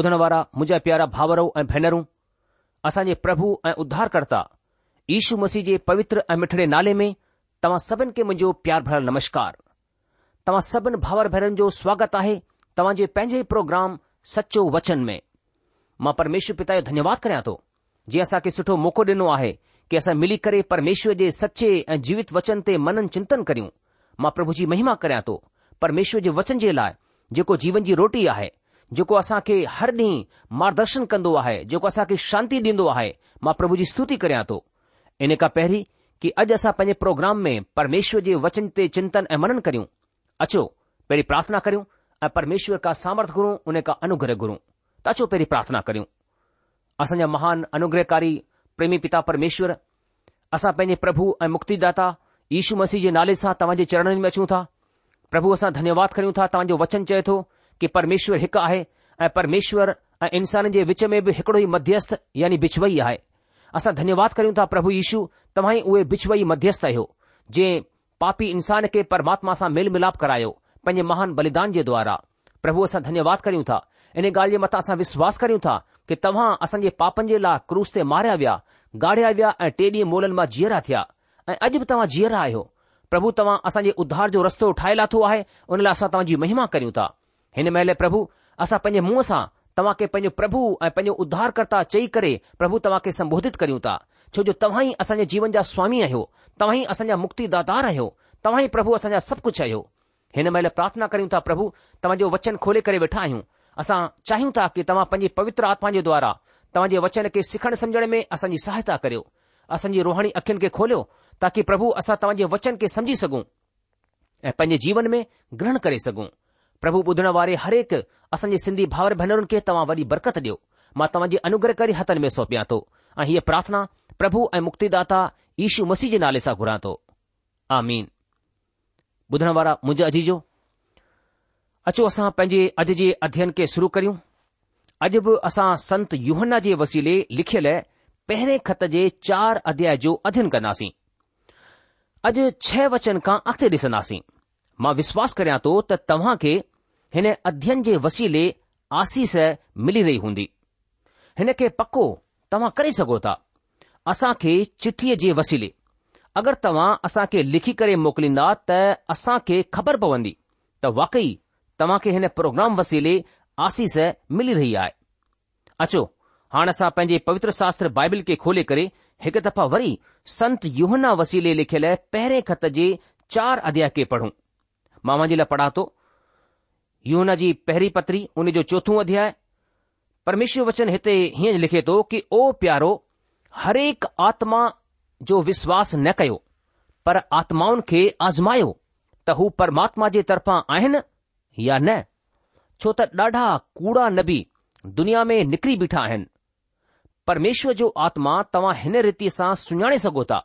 ॿुधण वारा मुंहिंजा प्यारा भाउरो ऐं भेनरूं असांजे प्रभु ऐं उद्धारकर्ता ईशू मसीह जे पवित्र ऐं मिठड़े नाले में तव्हां सभिनि खे मुंहिंजो प्यार भरियल नमस्कार तव्हां सभिनि भाउर भेनरनि जो स्वागत आहे तव्हांजे पंहिंजे प्रोग्राम सचो वचन में मां परमेश्वर पिता जो धन्यवाद करिया थो जीअं असांखे सुठो मौको ॾिनो आहे की असां मिली करे परमेश्वर जे सचे ऐ जीवित वचन ते मनन चिंतन करियूं मां प्रभु जी महिमा करियां थो परमेश्वर जे वचन जे लाइ जेको जीवन जी रोटी आहे जेको असां खे हर ॾींहुं मार्गदर्शन कंदो आहे जेको असां खे शांती ॾींदो आहे मां प्रभु जी स्तुति करियां थो इन खां पहिरीं कि अॼु असां पंहिंजे प्रोग्राम में परमेश्वर जे वचन ते चिंतन ऐं मनन करियूं अचो पहिरीं प्रार्थना करियूं ऐं परमेश्वर का सामर्थ गुरू उन खां अनुग्रह गुरू त अचो पहिरीं प्रार्थना करियूं असांजा महान अनुग्रहकारी प्रेमी पिता परमेश्वर असां पंहिंजे प्रभु ऐं मुक्तिदाता यीशू मसीह जे नाले सां तव्हांजे चरणनि में अचूं था प्रभु असां धन्यवाद करियूं था तव्हांजो वचन चए थो कि परमेश्वर हिकु आहे ऐ परमेश्वर ऐं इन्साननि जे विच में बि हिकड़ो ई मध्यस्थ यानी विछ्वई आहे असां धन्यवाद करियूं था प्रभु यीशु तव्हां ई उहे बिचवई मध्यस्थ आहियो जंहिं पापी इन्सान खे परमात्मा सां मेल मिलाप करायो पंहिंजे महान बलिदान जे द्वारा प्रभु असां धन्यवाद करियूं था इन ॻाल्हि जे मथां असां विश्वास करियूं था कि तव्हां असांजे पापनि जे लाइ क्रूज़ ते मारिया विया गाढ़िया विया ऐं टे ॾींह मोलनि मां जीअरा थिया ऐं अॼु बि तव्हां जीअरा आहियो प्रभु तव्हां असांजे उद्दार जो रस्तो ठाहे लाथो आहे हुन लाइ असां तव्हांजी महिमा कयूं था हिन महिल प्रभु असां पंहिंजे मुंहं सां तव्हांखे पंहिंजो प्रभु ऐं पंहिंजो उद्धारकर्ता चई करे प्रभु तव्हां खे संबोधित करियूं था छो जो तव्हां ई असांजे जीवन जा स्वामी आहियो तव्हां ई असांजा मुक्तिदाार आहियो तव्हां ई प्रभु असांजा सभु कुझु आहियो हिन महिल प्रार्थना कयूं था प्रभु तव्हांजो वचन खोले करे वेठा आहियूं असां चाहियूं था कि तव्हां पंहिंजे पवित्र आत्मा जे द्वारा तव्हांजे वचन खे सिखण सम्झण में असांजी सहायता करियो असांजी रोहणी अखियुनि खे खोलियो ताकी प्रभु असां तव्हांजे वचन खे समझी सघूं ऐं पंहिंजे जीवन में ग्रहण करे सघूं प्रभु ॿुधण वारे हर हिकु असांजे सिंधी भावर भेनरुनि खे तव्हां वरी बरकत ॾियो मां तव्हांजे अनुग्रह करे हथनि में सौपिया थो ऐं हीअ प्रार्थना प्रभु ऐं मुक्तिदाता ईशू मसीह जे नाले सां घुरां थो आजी जो अचो असां पंहिंजे अॼ जे अध्यन खे शुरु करियूं अॼु बि असां संत युहन्न्न्न्न्ना जे वसीले लिखियल पहिरें ख़त जे चार अध्याय जो अध्यन कंदासीं अॼु छह वचन खां अॻिते ॾिसन्दा मां विश्वास करिया थो त तव्हां खे हिन अध्ययन जे वसीले आसीस मिली रही हूंदी हिन खे पको तव्हां करे सघो था असां खे चिठीअ जे वसीले अगरि तव्हां असां खे लिखी करे मोकिलींदा त असां खे ख़बर पवंदी त वाकई तव्हां खे हिन प्रोग्राम वसीले आसीस मिली रही आहे अचो हाणे असां पंहिंजे पवित्र शास्त्र बाइबिल खे खोले करे हिकु दफ़ा वरी संत युहना वसीले लिखियलु पहिरें खत जे चार अध्याय खे पढ़ूं मां मुंहिंजे लाइ पढ़ा थो इहो जी पहिरीं पत्री उन जो चोथो अध्याय परमेश्वर वचन हिते हीअं लिखे थो कि ओ प्यारो हरेक आत्मा जो विश्वास न कयो पर आत्माउनि खे आज़मायो त हू परमात्मा जे तरफा आहिनि या न छो त ॾाढा कूड़ा नबी दुनिया में निकिरी बीठा आहिनि परमेश्वर जो आत्मा तव्हां हिन रीति सां सुञाणे सघो था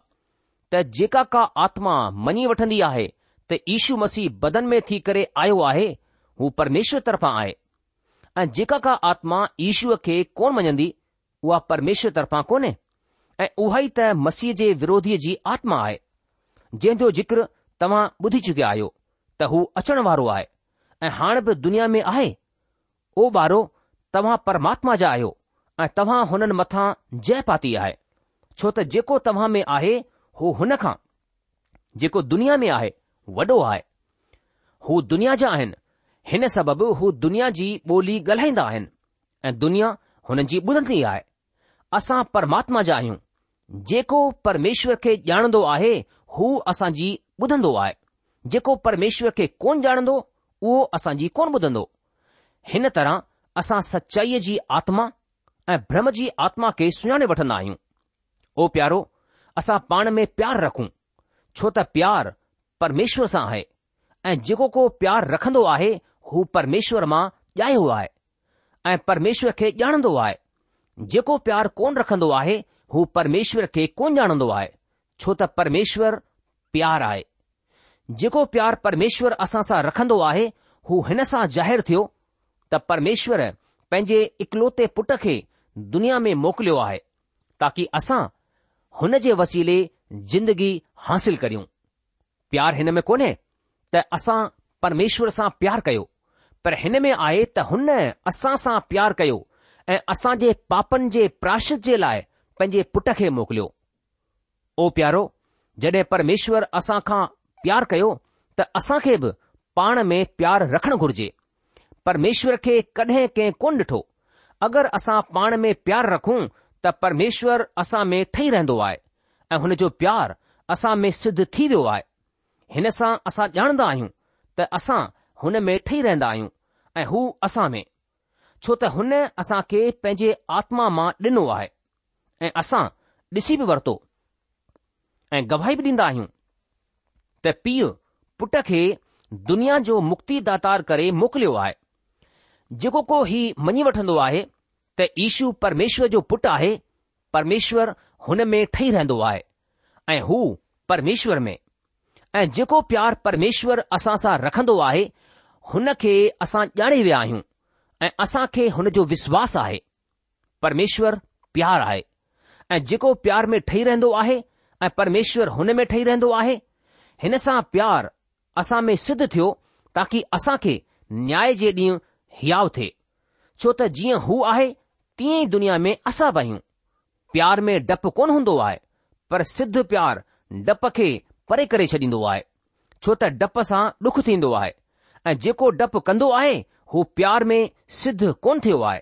त जेका का आत्मा मञी वठन्दी आहे त ईशू मसीह बदन में थी करे आयो आहे हू परमेश्वर तर्फ़ा आहे ऐं जेका का आत्मा ईश्व खे कोन मञंदी उहा परमेश्वर तरफ़ां कोन्हे ऐं उहा ई त मसीह जे विरोधीअ जी आत्मा आहे जंहिंजो जिक्रु तव्हां ॿुधी चुकिया आहियो त हू अचण वारो आहे ऐं हाणे बि दुनिया में आहे उहो ॿारहो तव्हां परमात्मा जा आहियो ऐं तव्हां हुननि मथां जय पाती आहे छो त जेको तव्हां में आहे हू हुनखां जेको दुनिया में आहे वॾो आहे हू दुनिया जा आहिनि हिन सबबि हू दुनिया जी ॿोली ॻाल्हाईंदा आहिनि ऐं दुनिया हुन जी ॿुधंदी आहे असां परमात्मा जा आहियूं जेको परमेश्वर खे ॼाणंदो आहे हू असांजी ॿुधंदो आहे जेको परमेश्वर खे कोन ॼाणंदो उहो असांजी कोन ॿुधंदो हिन तरह असां सचाईअ जी आत्मा ऐं भ्रम जी आत्मा खे सुञाणे वठन्दा आहियूं ओ प्यारो असां पाण में प्यारु रखूं छो त प्यारु परमेश्वर सां आहे ऐं जेको को प्यारु रखंदो आहे हू परमेश्वर मां ॼायो आहे ऐं परमेश्वर खे ॼाणंदो आहे जेको प्यार कोन रखंदो आहे हू परमेश्वर खे कोन ॼाणंदो आहे छो त परमेश्वर प्यार आहे जेको प्यार परमेश्वर असां सां रखंदो आहे हू हिन सां ज़ाहिरु थियो त परमेश्वर पंहिंजे इकलोते पुट खे दुनिया में मोकिलियो आहे ताकी असां हुन जे वसीले जिंदगी हासिल करियूं प्यार हिन में कोन्हे त असां परमेश्वर सां प्यार कयो पर हिन में आहे त हुन असां सां प्यारु कयो ऐं असां जे पापनि जे प्राशित जे लाइ पंहिंजे पुट खे मोकिलियो ओ प्यारो जॾहिं परमेश्वर असां खां प्यारु कयो त असां खे बि पाण में प्यारु रखणु घुर्जे परमेश्वर खे कॾहिं कंहिं कोन ॾिठो अगरि असां पाण में प्यारु रखूं त परमेश्वर असां में ठही रहंदो आहे ऐं हुन जो प्यारु असां में सिद्ध थी वियो आहे हिन सां असां ॼाणंदा आहियूं त असां हुन में ठही रहंदा आहियूं ऐं हू असां में छो त हुन असां खे पंहिंजे आत्मा मां ॾिनो आहे ऐं असां ॾिसी बि वरितो ऐं गवाही बि ॾींदा आहियूं त पीउ पुट खे दुनिया जो मुक्ति दातार करे मोकिलियो आहे जेको को ही मञी वठंदो आहे त ईशू परमेश्वर जो पुटु आहे परमेश्वर हुन में ठही रहंदो आहे ऐं हू परमेश्वर में ऐं जेको प्यार परमेश्वर असां सां रखंदो आहे हुन खे असां ॼाणे विया आहियूं ऐं असां खे हुन जो विश्वास आहे परमेश्वर प्यार आहे ऐं जेको प्यार में ठही रहंदो आहे ऐं परमेश्वर हुन में ठही रहंदो आहे हिन सां प्यार असां में सिद्ध थियो ताकी असां खे न्याय जे ॾींहुं हियाव थिए छो त जीअं हू आहे तीअं ई दुनिया में असां बि आहियूं प्यार में डपु कोन हूंदो आहे पर सिद्ध प्यार डप खे परे करे छॾींदो आहे छो त डप सां डुखु थींदो आहे ऐं जेको डपु कंदो आहे हू प्यार में सिद्ध कोन थियो आहे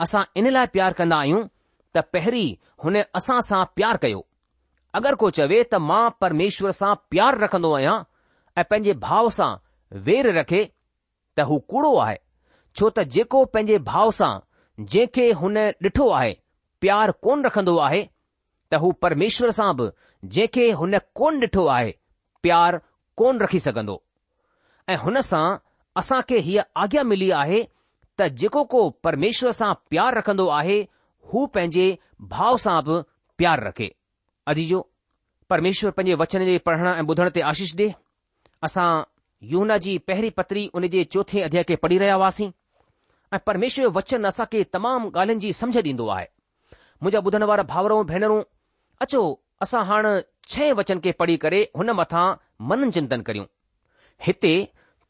असां इन लाइ प्यारु कन्दो आहियूं त पहिरीं हुन असां सां प्यारु कयो अगरि को चवे त मां परमेष्वर सां प्यारु रखन्दो आहियां ऐं पंहिंजे भाउ सां वेर रखे त हू कूड़ो आहे छो त जेको पंहिंजे भाउ सां जे हुन डि॒ठो आहे प्यारु कोन रखंदो आहे त हू परमेश्वर सां बि जंहिंखे हुन कोन डि॒ठो आहे प्यारु कोन रखी सघंदो ऐं हुन सां असां खे हीअ आज्ञा मिली आहे त जेको को परमेश्वर सां प्यार रखंदो आहे हू पंहिंजे भाउ सां बि प्यार रखे अदीजो परमेश्वर पंहिंजे वचन जे पढ़ण ऐं ॿुधण ते आशीष ॾे असां यूना जी पहिरीं पत्री उन जे चोथे अध्याय खे पढ़ी रहिया हुआसीं ऐं परमेश्वर वचन असां खे तमामु ॻाल्हियुनि जी समझ ॾींदो आहे मुंहिंजा ॿुधण वारा भावरऊं भेनरूं अचो असां हाणे छह वचन खे पढ़ी करे हुन मथां मनु चिंतन करियूं हिते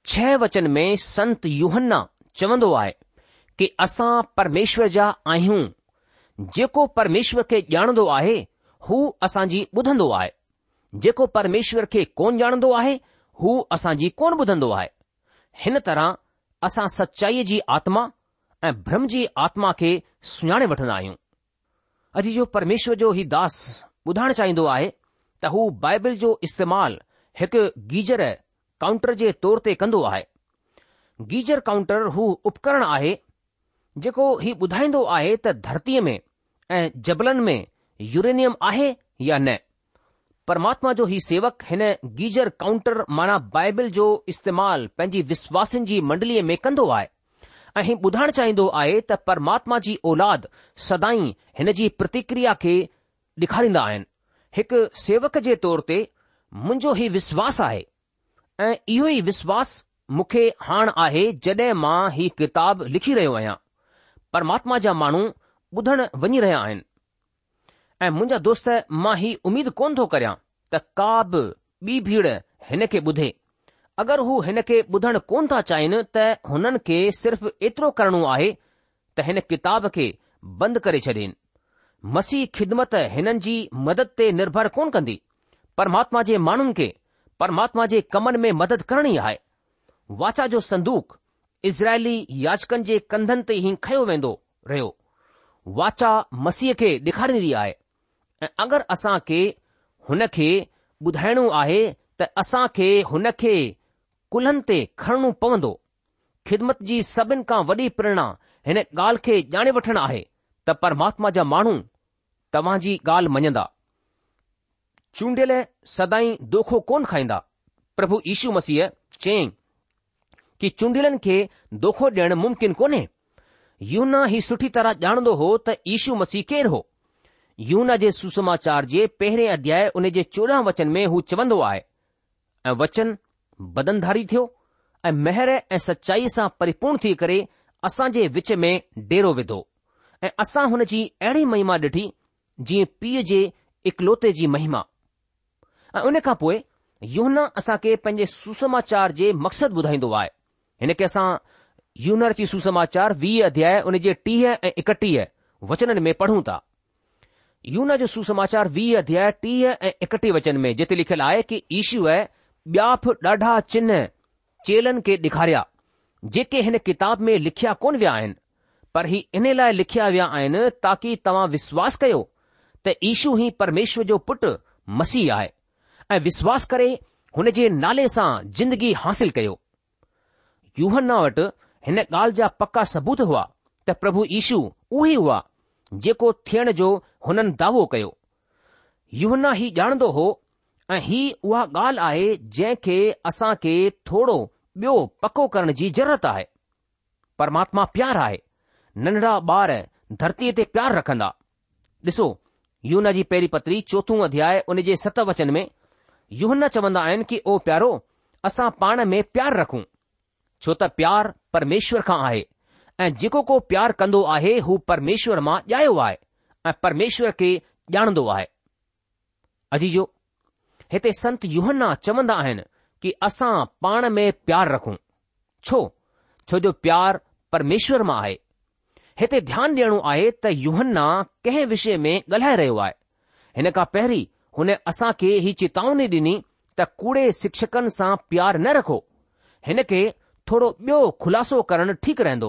छह वचन में संत यूहन्ना चवंदो आहे कि असां परमेश्वर जा आहियूं जेको परमेश्वर खे ॼाणंदो आहे हू असांजी ॿुधंदो आहे जेको परमेश्वर खे कोन ॼाणंदो आहे हू असांजी कोन ॿुधंदो आहे हिन तरह असां सचाईअ जी आत्मा ऐं ब्रह्म जी आत्मा खे सुञाणे वठंदा आहियूं अॼु जो परमेश्वर जो ही दास ॿुधाइण चाहींदो आहे त हू बाइबल जो इस्तेमालु हिकु गिजर काउंटर जे तौर ते कंदो आहे गीजर काउंटर हू उपकरण आहे जेको ही ॿुधाईंदो आहे त धरतीअ में ऐं जबलनि में यूरेनियम आहे या न परमात्मा जो ही सेवक हिन गीजर काउंटर माना बाइबल जो इस्तेमालु पंहिंजी विश्वासनि जी मंडलीअ में कंदो आहे ऐं हीउ ॿुधाइण चाहींदो आहे त परमात्मा जी औलाद सदाई हिन जी प्रतिक्रिया खे ॾेखारींदा आहिनि हिकु सेवक जे तौर ते मुंहिंजो ही विश्वास आहे ऐं इहो ई विश्वास मूंखे हाण आहे जड॒हिं मां ही किताब लिखी रहियो आहियां परमात्मा जा माण्हू ॿुधण वञी रहिया आहिनि ऐं मुंहिंजा दोस्त मां ही उमीद कोन थो करियां त का बि ॿी भीड़ हिन खे ॿुधे अगरि हू हिन खे ॿुधण कोन था चाहिनि त हुननि खे सिर्फ़ एतिरो करणो आहे त हिन किताब खे बंदि करे छॾेन मसीह ख़िदमत हिननि जी मदद ते निर्भर कोन कंदी परमात्मा जे माण्हुनि खे परमात्मा जे कमन में मदद करणी आहे वाचा जो संदूक इज़राइली याचकनि जे कंधनि ते ई खयो वेंदो रहियो वाचा मसीह खे ॾेखारींदी आहे ऐं अगरि असां खे हुन खे ॿुधाइणो आहे त असां खे हुन खे कुल्हनि ते खणणो पवंदो ख़िदमत जी सभिनि खां वॾी प्रेरणा हिन ॻाल्हि खे ॼाणे वठणु आहे त परमात्मा जा माण्हू तव्हां जी ॻाल्हि मञंदा चूंडियल सदाईं दोखो कोन खाईंदा प्रभु यीशू मसीह चयाईं कि चूंडियलनि खे दोखो ॾिअणु मुमकिन कोन्हे यूना ही सुठी तरह ॼाणंदो हो त इशू मसीह केरु हो यूना जे सुसमाचार जे पहिरें अध्याय उन जे चोॾहं वचन में हू चवंदो आहे ऐं वचन बदनधारी थियो ऐं मेहर ऐं सचाईअ सां परिपूर्ण थी करे असां जे विच में डेरो विधो ऐं असां हुन जी अहिड़ी महिमा डि॒ठी जीअं पीउ जे इकलोते जी महिमा ऐं उन खां पोएं यौन असांखे पंहिंजे सुसमाचार जे मक़सदु ॿुधाईंदो आहे हिन खे असां यूनर जी सुसमाचार वीह अध्याय उन जे टीह ऐं एकटीह वचन में पढ़ूं ता यन जो सुसमाचार वीह अध्याय टीह ऐं एकटीह वचन में जिते लिखियलु आहे की ईशूअ बिया ॾाढा चिहन चेलन खे ॾेखारिया जेके हिन किताब में लिखिया कोन विया आहिनि पर ही इन लाइ लिखिया विया आहिनि ताकी तव्हां विश्वास कयो त ईशू ही परमेश्वर जो पुटु मसीह आहे ऐं विश्वास करे हुन जे नाले सां जिंदगी हासिल कयो युहना वटि हिन ॻाल्हि जा पका सबूत हुआ त प्रभु यीशु उहे हुआ जेको थियण जो हुननि दावो कयो युवना ई ॼाणंदो हो ऐं ही उहा ॻाल्हि आहे जंहिं खे असां खे थोरो ॿियो पको करण जी ज़रूरत आहे परमात्मा प्यार आहे नंढड़ा ॿार धरतीअ ते प्यार रखंदा ॾिसो यूना जी पहिरीं पत्री चोथों अध्याय उन जे सत वचन में यूहन चवंदा आहिनि कि ओ प्यारो असां पाण में प्यार रखूं छो त प्यार परमेश्वर खां आहे ऐं जेको को प्यार कंदो आहे हू परमेश्वर मां ॼायो आहे ऐं परमेश्वर खे ॼाणंदो आहे अजीजो हिते संत यूहन्ना चवंदा आहिनि कि असां पाण में प्यार रखूं छो छो जो प्यार परमेश्वर मां आहे हिते ध्यानु ॾियणो आहे त यूहन्ना कंहिं विषय में ॻाल्हाए रहियो आहे हिन खां पहिरीं हुन खे ही चेतावनी डि॒नी त कूड़े शिक्षकनि सां प्यार न रखो हिन खे थोरो ॿियो खुलासो करणु ठीकु रहंदो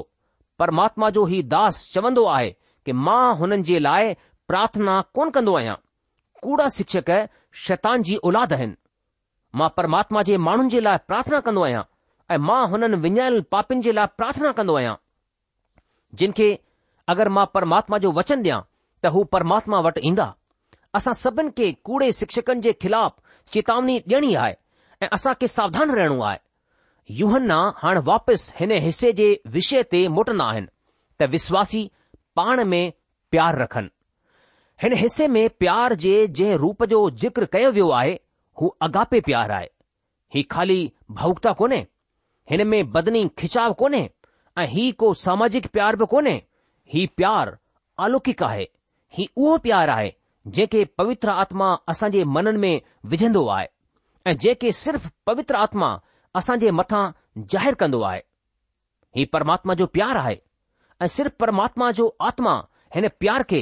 परमात्मा जो हीउ दास चवंदो आहे कि मां हुननि जे लाइ प्रार्थना कोन कंदो आहियां कूड़ा शिक्षक शैतान जी औलाद आहिनि मां परमात्मा जे माण्हुनि जे लाइ प्रार्थना कंदो आहियां ऐं मां हुननि विञायल पापिन जे लाइ प्रार्थना कंदो आहियां जिन खे अगरि मां परमात्मा जो वचन ॾियां त हू परमात्मा वटि ईंदा असां सभिनि खे कूड़े शिक्षकनि जे खिलाफ़ु चेतवनी ॾियणी आहे ऐं असांखे सावधान रहणो आहे यूहना हाणे वापसि हिन हिसे जे विषय ते मोटन्दा आहिनि त विश्वासी पाण में प्यार रखन हिन हिसे में प्यार जे जंहिं रूप जो जिक्र कयो वियो आहे हू अगापे प्यार आहे ही खाली भावुकता कोन्हे हिन में बदनी खिचाव कोन्हे ऐं ही को सामाजिक प्यार बि कोन्हे ही प्यार अलौकिक आहे ही उहो प्यार आहे जेके पवित्र आत्मा असांजे मननि में विझंदो आहे ऐं जेके सिर्फ पवित्र आत्मा असांजे मथां ज़ाहिरु कंदो आहे ही परमात्मा जो प्यारु आहे ऐं सिर्फ़ परमात्मा जो आत्मा हिन प्यार खे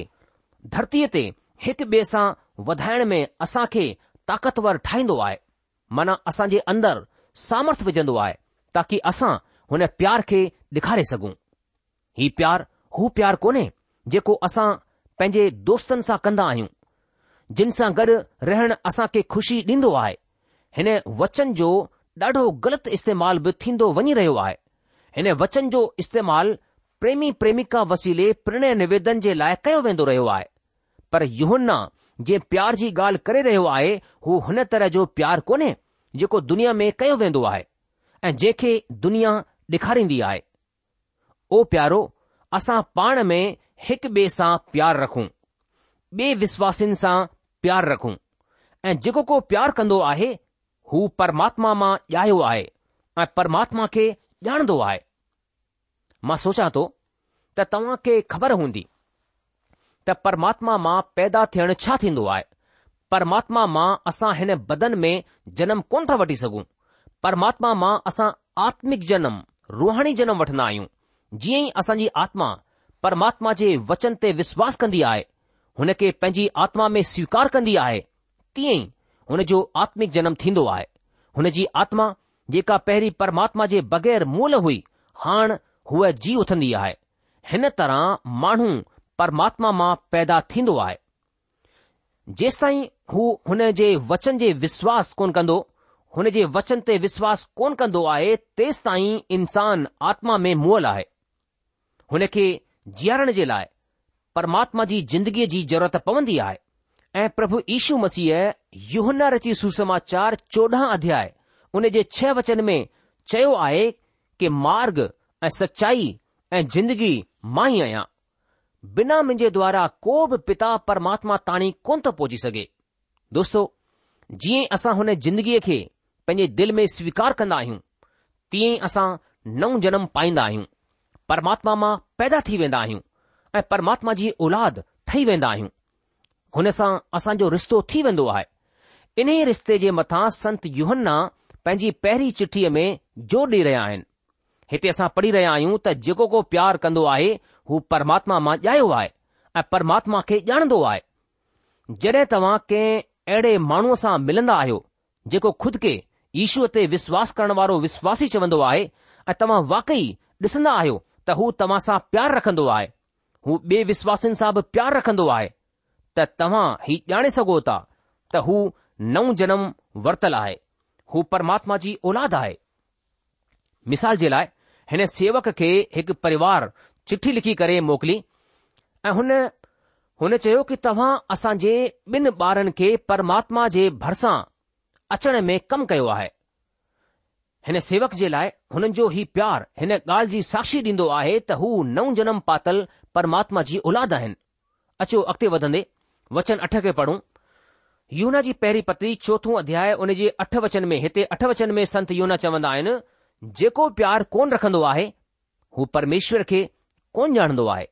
धरतीअ ते हिक ॿिए सां वधाइण में असां खे ताक़तवर ठाहींदो आहे मना असां अंदरि सामर्थ विझंदो आहे ताकी असां हुन प्यार खे ॾेखारे सघूं हीउ प्यारु हू प्यारु कोन्हे जेको असां पंहिंजे दोस्तनि सां कंदा आहियूं जिन सां गॾु रहणु असां खे खु़शी ॾींदो आहे हिन वचन जो ॾाढो ग़लति इस्तेमाल बि थींदो वञी रहियो आहे हिन वचन जो इस्तेमालु प्रेमी प्रेमिका वसीले प्रणय निवेदन जे लाइ कयो वेंदो रहियो आहे पर युहन्ना जंहिं प्यार जी ॻाल्हि करे रहियो आहे हू हुन तरह जो प्यार कोन्हे जेको दुनिया में कयो वेंदो आहे ऐं जंहिंखे दुनिया ॾेखारींदी आहे ओ प्यारो असां पाण में हिक ॿिए सां प्यार रखूं ॿिए विश्वासिनि सां प्यार रखूं ऐं जेको को प्यार कंदो आहे हू परमात्मा मां ॼायो आहे ऐं परमात्मा खे ॼाणंदो आहे मां सोचां थो त तव्हां खे ख़बर हूंदी त परमात्मा मां पैदा थियण छा थींदो आहे परमात्मा मां असां हिन बदन में जनम कोन था वठी सघूं परमात्मा मां असां आत्मिक जनम रुहाणी जनम वठंदा आहियूं जीअं ई असांजी आत्मा परमात्मा जे वचन ते विश्वास कंदी आहे हुन खे पंहिंजी आत्मा में स्वीकार कंदी आहे तीअं ई हुन जो आत्मिक जनम थींदो आहे हुन जी आत्मा जेका पहिरीं परमात्मा जे बग़ैर मूल हुई हाण हूअ जी उथंदी आहे हिन तरह माण्हू परमात्मा मां पैदा थींदो आहे जेसि ताईं हू हुन जे वचन जे विश्वास कोन कंदो हुन जे वचन ते विश्वास कोन कंदो आहे तेसि ताईं इंसान आत्मा में मुअल आहे हुन खे जीअरण जे लाइ परमात्मा जी जिंदगीअ जी ज़रूरत पवंदी आहे ऐं प्रभु ईशू मसीह रची सुसमाचार चोॾहं अध्याय उन जे छह वचन में चयो आहे कि मार्ग ऐं सचाई ऐं जिंदगी मां ई आहियां बिना मुंहिंजे द्वारा को बि पिता परमात्मा ताणी कोन थो पहुची सघे दोस्तो जीअं असां हुन जिंदगीअ खे पंहिंजे दिल में स्वीकार कंदा आहियूं तीअं ई असां नओं जनम पाईंदा आहियूं પરમાત્મા માં પેદા થી વેંડા હી હું એ પરમાત્મા જી ઉલાદ થઈ વેંડા હી હું હનેસા આસા જો રસ્તો થી વેંદો આય ઇને રસ્તે જે મથા સંત યોહन्ना પેંજી પહેરી ચિઠ્ઠી મે જો દે રયા હૈ હેતે આસા પડી રયા આયુ તા જેકો કો પ્યાર કંદો આહે હો પરમાત્મા માં જાયો આય એ પરમાત્મા કે જાન દો આય જડે તવા કે એડે માનુંસા મિલંદા આયો જેકો ખુદ કે ઈશુતે વિશ્વાસ કરણ વાળો વિશ્વાસી ચવંદો આય તવા વાકઈ દસના આયો त हू तव्हां सां प्यारु रखंदो आहे हू ॿिए बेविश्वासिन सां बि प्यारु रखंदो आहे त तव्हां ही ॼाणे सघो था त हू नओं जनम वरतल आहे हू परमात्मा जी औलाद आहे मिसाल जे लाइ हिन सेवक खे हिकु परिवार चिठी लिखी करे मोकिली ऐं हुन हुन चयो कि तव्हां असांजे ॿिनि ॿारनि खे परमात्मा जे भरिसां अचण में कमु कयो आहे हिन सेवक जे लाइ हुननि जो ही प्यार हिन ॻाल्हि जी साक्षी ॾींदो आहे त हू नओं जनम पातल परमात्मा जी औलाद आहिनि अचो अॻिते वधंदे वचन अठ खे पढ़ूं यूना जी पहिरीं पत्री चोथो अध्याय उन जे अठ वचन में हिते अठ वचन में संत यूना चवंदा आहिनि जेको प्यार कोन रखंदो आहे हू परमेश्वर खे कोन ॼाणंदो आहे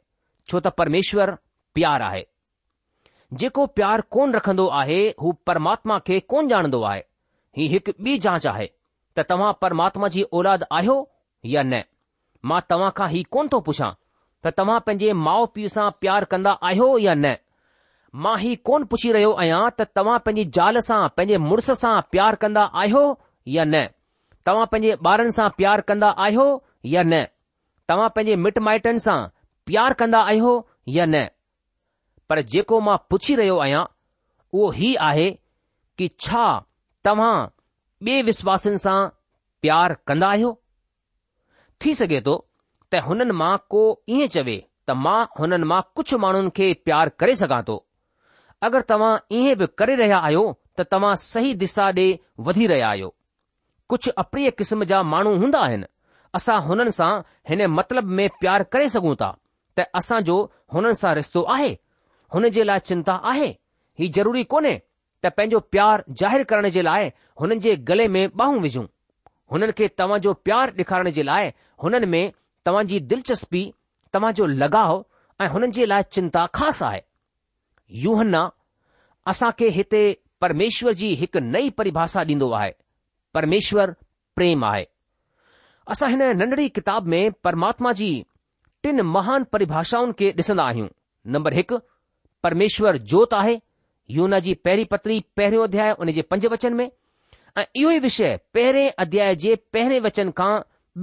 छो त परमेश्वर प्यार आहे जेको प्यार कोन रखंदो आहे हू परमात्मा खे कोन ॼाणंदो आहे हीउ हिकु ॿी जांच आहे त तव्हां परमात्मा जी औलाद आहियो या न मां तव्हां खां हीउ कोन्ह थो पुछां त तव्हां पंहिंजे माउ पीउ सां प्यारु कंदा आहियो या न मां ही कोन पुछी रहियो आहियां त तव्हां पंहिंजी ज़ाल सां पंहिंजे मुड़ुस सां प्यारु कंदा आहियो या न तव्हां पंहिंजे ॿारनि सां प्यारु कंदा आहियो या न तव्हां पंहिंजे मिट माइटनि सां प्यारु कंदा आहियो या न पर जेको मां पुछी रहियो आहियां उहो हीउ आहे कि छा तव्हां ॿिए बेविश्वासिन सां प्यार कंदा आहियो थी सघे थो त हुननि मां को ईअं चवे त मां हुननि मां कुझु माण्हुनि खे प्यार करे सघां थो अगरि तव्हां ईअं बि करे रहिया आहियो त तव्हां सही दिशा ॾे वधी रहिया आहियो कुझु अप्रिय क़िस्म जा माण्हू हूंदा आहिनि असां हुननि सां हिन मतिलब में प्यार करे सघूं था त असांजो हुननि सां रिश्तो आहे हुन जे लाइ चिंता आहे हीउ जरूरी कोन्हे त पंहिंजो प्यारु ज़ाहिरु करण जे लाइ हुननि जे गले में ॿाहूं विझूं हुननि खे तव्हांजो प्यारु ॾेखारण जे लाइ हुननि में तव्हांजी दिलचस्पी तव्हांजो लगाउ ऐं हुननि जे लाइ चिंता ख़ासि आहे यूहना असां खे हिते परमेश्वर जी हिकु नई परिभाषा ॾींदो आहे परमेश्वर प्रेम आहे असां हिन नंढड़ी किताब में परमात्मा जी टिन महान परिभाषाउनि खे ॾिसंदा आहियूं नम्बर हिकु परमेश्वर जोति आहे यौन जी पहिरीं पत्री पहिरियों अध्याय हुन जे पंज वचन में ऐं इहो ई विषय पहिरें अध्याय जे पहिरियों वचन खां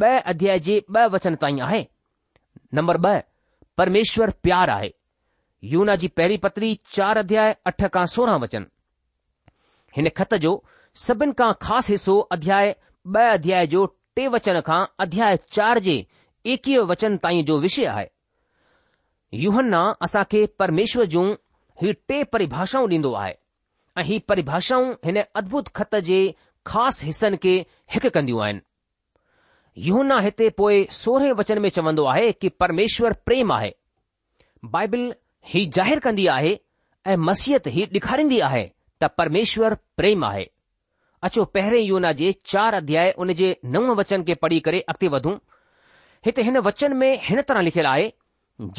ब॒ अध्याय जे ब वचन ताईं आहे नंबर ब॒ परमेश्वर प्यार आहे यौन जी पहिरी पत्री चार अध्याय अठ खां सोरहं वचन हिन खत जो सभिनि खां ख़ासि हिसो अध्याय ॿ अध्याय जो टे वचन खां अध्याय चार जे एकवीह वचन ताईं जो विषय आहे यूहन्ना न असां खे परमेश्वर जो हीउ टे परिभाषाऊं ॾींदो आहे ऐं हीउ परिभाषाऊं हिन अद्भुत खत जे ख़ासि हिसनि खे हिकु कंदियूं आहिनि यूना हिते पोइ सोरहें वचन में चवंदो आहे कि परमेश्वर प्रेम आहे बाइबिल ही ज़ाहिरु कंदी आहे ऐं मसीहत ही ॾेखारींदी आहे त परमेश्वर प्रेम आहे अचो पहिरें यूना जे चार अध्याय उन जे नव वचन खे पढ़ी करे अॻिते वधूं हिते हिन वचन में हिन तरह लिखियलु आहे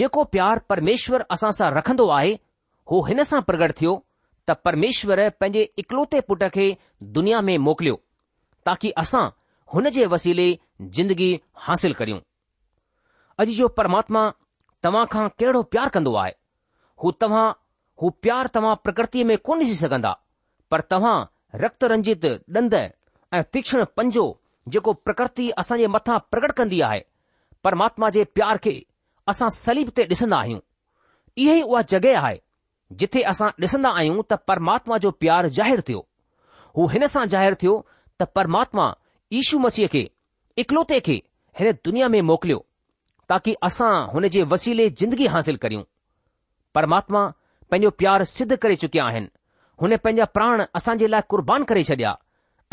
जेको प्यार परमेश्वर असां सां रखंदो आहे हो हिन सां प्रगट थियो त परमेश्वर पंहिंजे इकलोटे पुट खे दुनिया में मोकिलियो ताकी असां हुन जे वसीले जिंदगी हासिल करियूं अॼु जो परमात्मा तव्हां खां कहिड़ो प्यारु कंदो आहे हू तव्हां हू प्यार तव्हां प्रकृति में कोन ॾिसी सघंदा पर तव्हां रक्त रंजित ॾंद ऐं तीक्ष्ण पंजो जेको प्रकृति असां जे मथां प्रकट कंदी आहे परमात्मा जे प्यार खे असां सलीब ते ॾिसंदा आहियूं इहा ई उहा जॻहि आहे जिथे असां ॾिसंदा आहियूं त परमात्मा जो प्यार ज़ाहिरु थियो हू हिन सां ज़ाहिरु थियो त परमात्मा ईशू मसीह खे इकलौते खे हिन दुनिया में मोकिलियो ताकी असां हुन जे वसीले जिंदगी हासिल करियूं परमात्मा पंहिंजो प्यार सिद्ध करे चुकिया आहिनि हुन पंहिंजा प्राण असां जे लाइ कुर्बान करे छडि॒या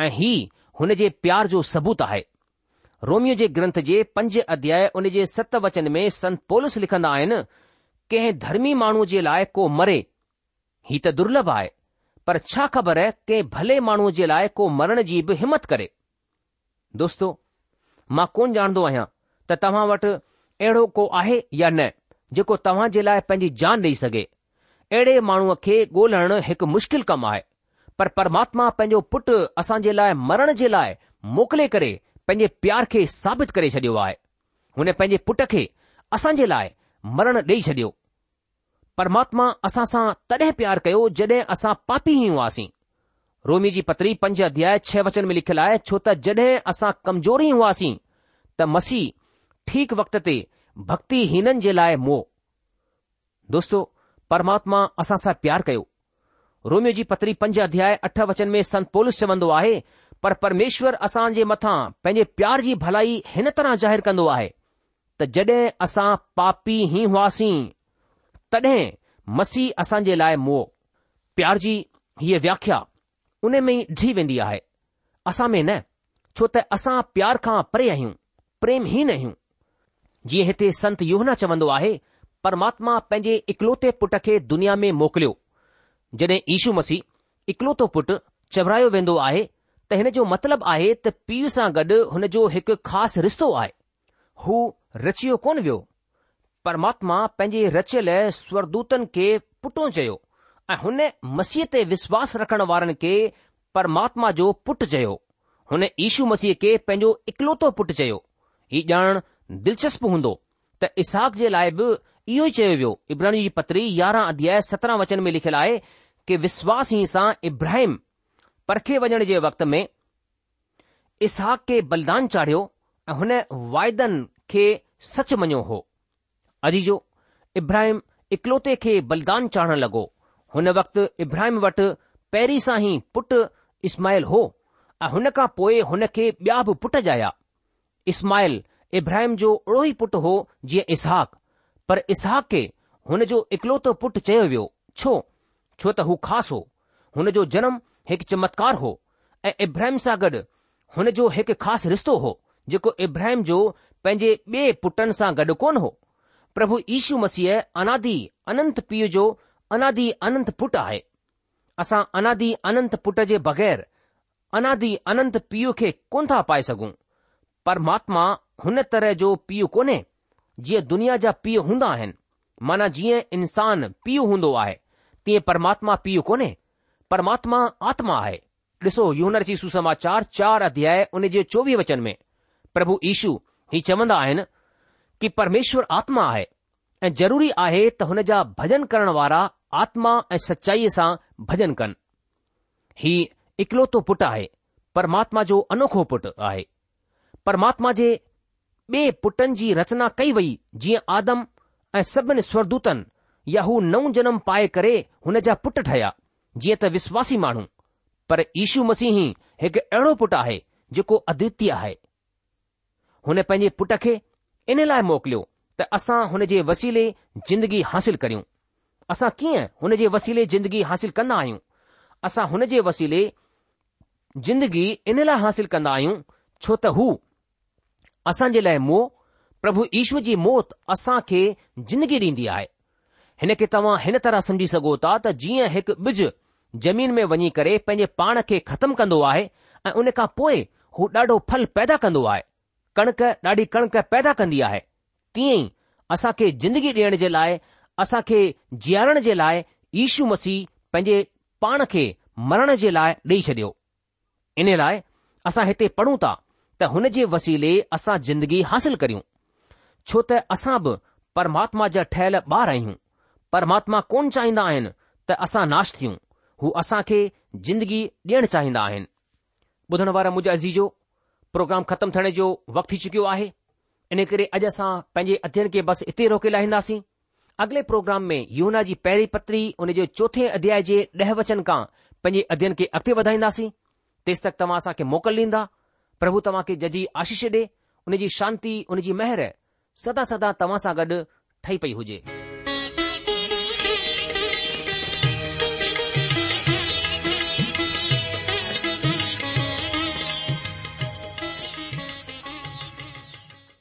ऐं ही हुन जे प्यार जो सबूत आहे रोमियो जे ग्रंथ जे पंज अध्याय उन जे सत वचन में संत पोलस लिखंदा आहिनि कंहिं धर्मी माण्हूअ जे लाइ को मरे ही त दुर्लभ आहे पर छा ख़बर कंहिं भले माण्हूअ जे लाइ को मरण जी बि हिमत करे दोस्तो मां कोन ॼाणंदो आहियां त तव्हां वटि अहिड़ो को आहे या न जेको तव्हां जे लाइ पंहिंजी जान ॾेई सघे अहिड़े माण्हूअ खे ॻोल्हण हिकु मुश्किल कमु आहे पर परमात्मा पंहिंजो पुटु असां जे लाइ मरण जे लाइ मोकिले करे पंहिंजे प्यार खे साबित करे छडि॒यो आहे हुन पंहिंजे पुट खे असां जे लाइ मरण डे छडि॒यो परमात्मा असांसां तड॒ प्यार कयो जड॒हिं असां पापी हुआसीं रोमी जी पतरी पंज अध्याय छह वचन में लिखियलु आहे छो त जड॒हिं असां कमजोर ई हुआसीं त मसीह ठीक वक्त ते भक्तिहीननि जे लाइ मोह दोस्तो परमात्मा असां सां प्यार कयो रोमीअ जी पतरी पंज अध्याय अठ वचन में संत पोलस चवंदो आहे पर परमेश्वर असां जे मथां पंहिंजे प्यार जी भलाई हिन तरह जाहिरु कंदो आहे त जॾहिं असां पापी ई हुआसीं तॾहिं मसीह असां जे लाइ मो प्यार जी हीअ व्याख्या उन में ई डिह वेंदी आहे असां में न छो त असां प्यार खां परे आहियूं प्रेम ई न आहियूं जीअं हिते संत योहना चवंदो आहे परमात्मा पंहिंजे इकलौते पुट खे दुनिया में मोकिलियो जड॒हिं ईशू मसीह इकलोतो पुटु चवरायो वेंदो आहे त हिन जो मतिलबु आहे त पीउ सां गॾु हुन जो हिकु ख़ासि रिश्तो आहे हू रचियो कोन वियो परमात्मा पंहिंजे रचियल स्वरदूतनि खे पुटो चयो ऐं हुन मसीह ते विश्वास रखण वारनि खे परमात्मा जो पुटु चयो हुन ईशू मसीह खे पंहिंजो इकलोतो पुटु चयो ही ॼाण दिलचस्प हूंदो त इसाक जे लाइ बि इहो ई चयो वियो इब्राहिम जी पत्री यारहं अध्याय सत्रहं वचन में लिखियलु आहे कि विश्वास ई सां इब्राहिम परखे वञण जे वक़्त में इसाक खे बलिदान चाढ़ियो हुन वाइदनि खे सच मञियो हो अजीजो इब्राहिम इकलौते खे बलिदान चाढ़ण लॻो हुन वक़्तु इब्राहिम वटि पहिरीं सां ई पुटु इस्माहिल हो ऐं हुन खां पोइ हुन खे ॿिया बि पुटु ॼाया इस्माहिल इब्राहिम जो ओहिड़ो ई पुटु हो जीअं इसाक़ु पर इसाक़ खे हुन जो इकलौतो पुटु चयो वियो छो छो त हू ख़ासि हो हुन जो जनम हिकु चमत्कार हो ऐं इब्राहिम सां गॾु हुन जो हिकु ख़ासि रिश्तो हो जेको इब्राहिम जो पंहिंजे बे पुटनि सां गॾु कोन हो प्रभु ईशु मसीह अनादी अनंत पीउ जो अनादी अनंत पुट आहे असां अनादी अनंत पुट जे बगैर अनादी अनंत पीउ खे कोन था पाए सघूं परमात्मा हुन तरह जो पीउ कोन्हे जीअं दुनिया जा पीउ हूंदा आहिनि माना जीअं इन्सानु पीउ हूंदो आहे तीअं परमात्मा पीउ कोन्हे परमात्मा आत्मा आहे ॾिसो यूनर्ची सुसमाचार चार अध्याय उन जे चोवीह वचन में प्रभु ईशू ही चवंदा आहिनि कि परमेश्वर आत्मा आहे ऐं ज़रूरी आहे त हुन जा भजन करण वारा आत्मा ऐं सचाईअ सां भजन कनि ही इकलोतो पुटु आहे परमात्मा जो अनोखो पुटु आहे परमात्मा जे ॿिए पुटनि जी रचना कई वई जीअं आदम ऐं सभिनी स्वरदूतनि या हू नओं जनम पाए करे हुन जा पुट ठहिया जीअं त विश्वासी माण्हू पर ईशू मसीह हिकु अहिड़ो पुटु आहे जेको अद्वितीय आहे हुन पंहिंजे पुट खे इन लाइ मोकिलियो त असां हुन जे वसीले जिंदगी हासिल करियूं असां कीअं हुन जे वसीले जिंदगी हासिल कंदा आहियूं असां हुन जे वसीले जिंदगी इन लाइ हासिल कंदा आहियूं छो त हू असां जे लाइ मोह प्रभु ईश्वर जी मौत असां खे जिंदगी ॾींदी आहे हिन खे तव्हां हिन तरह समझी सघो था त जीअं हिकु ॿिज जमीन में वञी करे पंहिंजे पाण खे ख़तमु कंदो आहे ऐं उन खां पोइ हू ॾाढो फल पैदा कंदो आहे कणिक ॾाढी कणिक पैदा कंदी आहे तीअं ई असां खे जिंदगी ॾियण जे लाइ असां खे जीअरण जे लाइ ईशू मसीह पंहिंजे पाण खे मरण जे लाइ ॾेई छॾियो इन लाइ असां हिते पढ़ूं था त हुन जे वसीले असां जिंदगी हासिल करियूं छो त असां बि परमात्मा जा ठहियल ॿार आहियूं परमात्मा कोन चाहींदा आहिनि त असां नाश थियूं हू असां खे ज़िंदगी ॾियणु चाहींदा आहिनि ॿुधण वारा मुंहिंजा अज़ीज़ो प्रोग्राम खत्म थियण जो वक़्तु थी चुकियो आहे इन करे अॼु असां पंहिंजे अध्ययन खे बसि इते रोके लाहिंदासीं अॻिले प्रोग्राम में यूना जी पहिरीं पत्री हुन जे चोथें अध्याय जे ॾह वचन खां पंहिंजे अध्यन खे अॻिते वधाईंदासीं तेसि तक तव्हां असां मोकल ॾींदा प्रभु तव्हां खे जजी आशीष डे उनजी शांती उनजी मेहर सदा सदा तव्हां सां गॾु ठही पई हुजे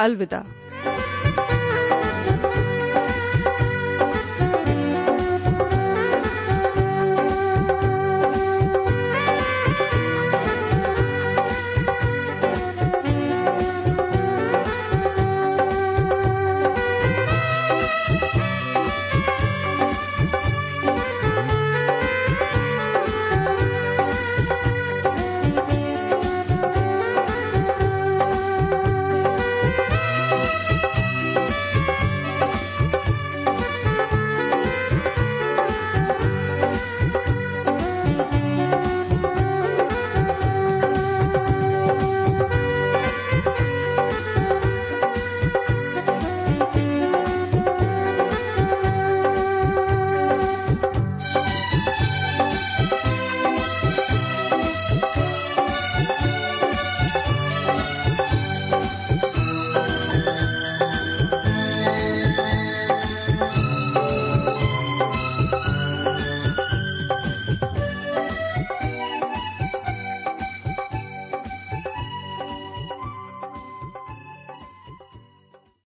अलविदा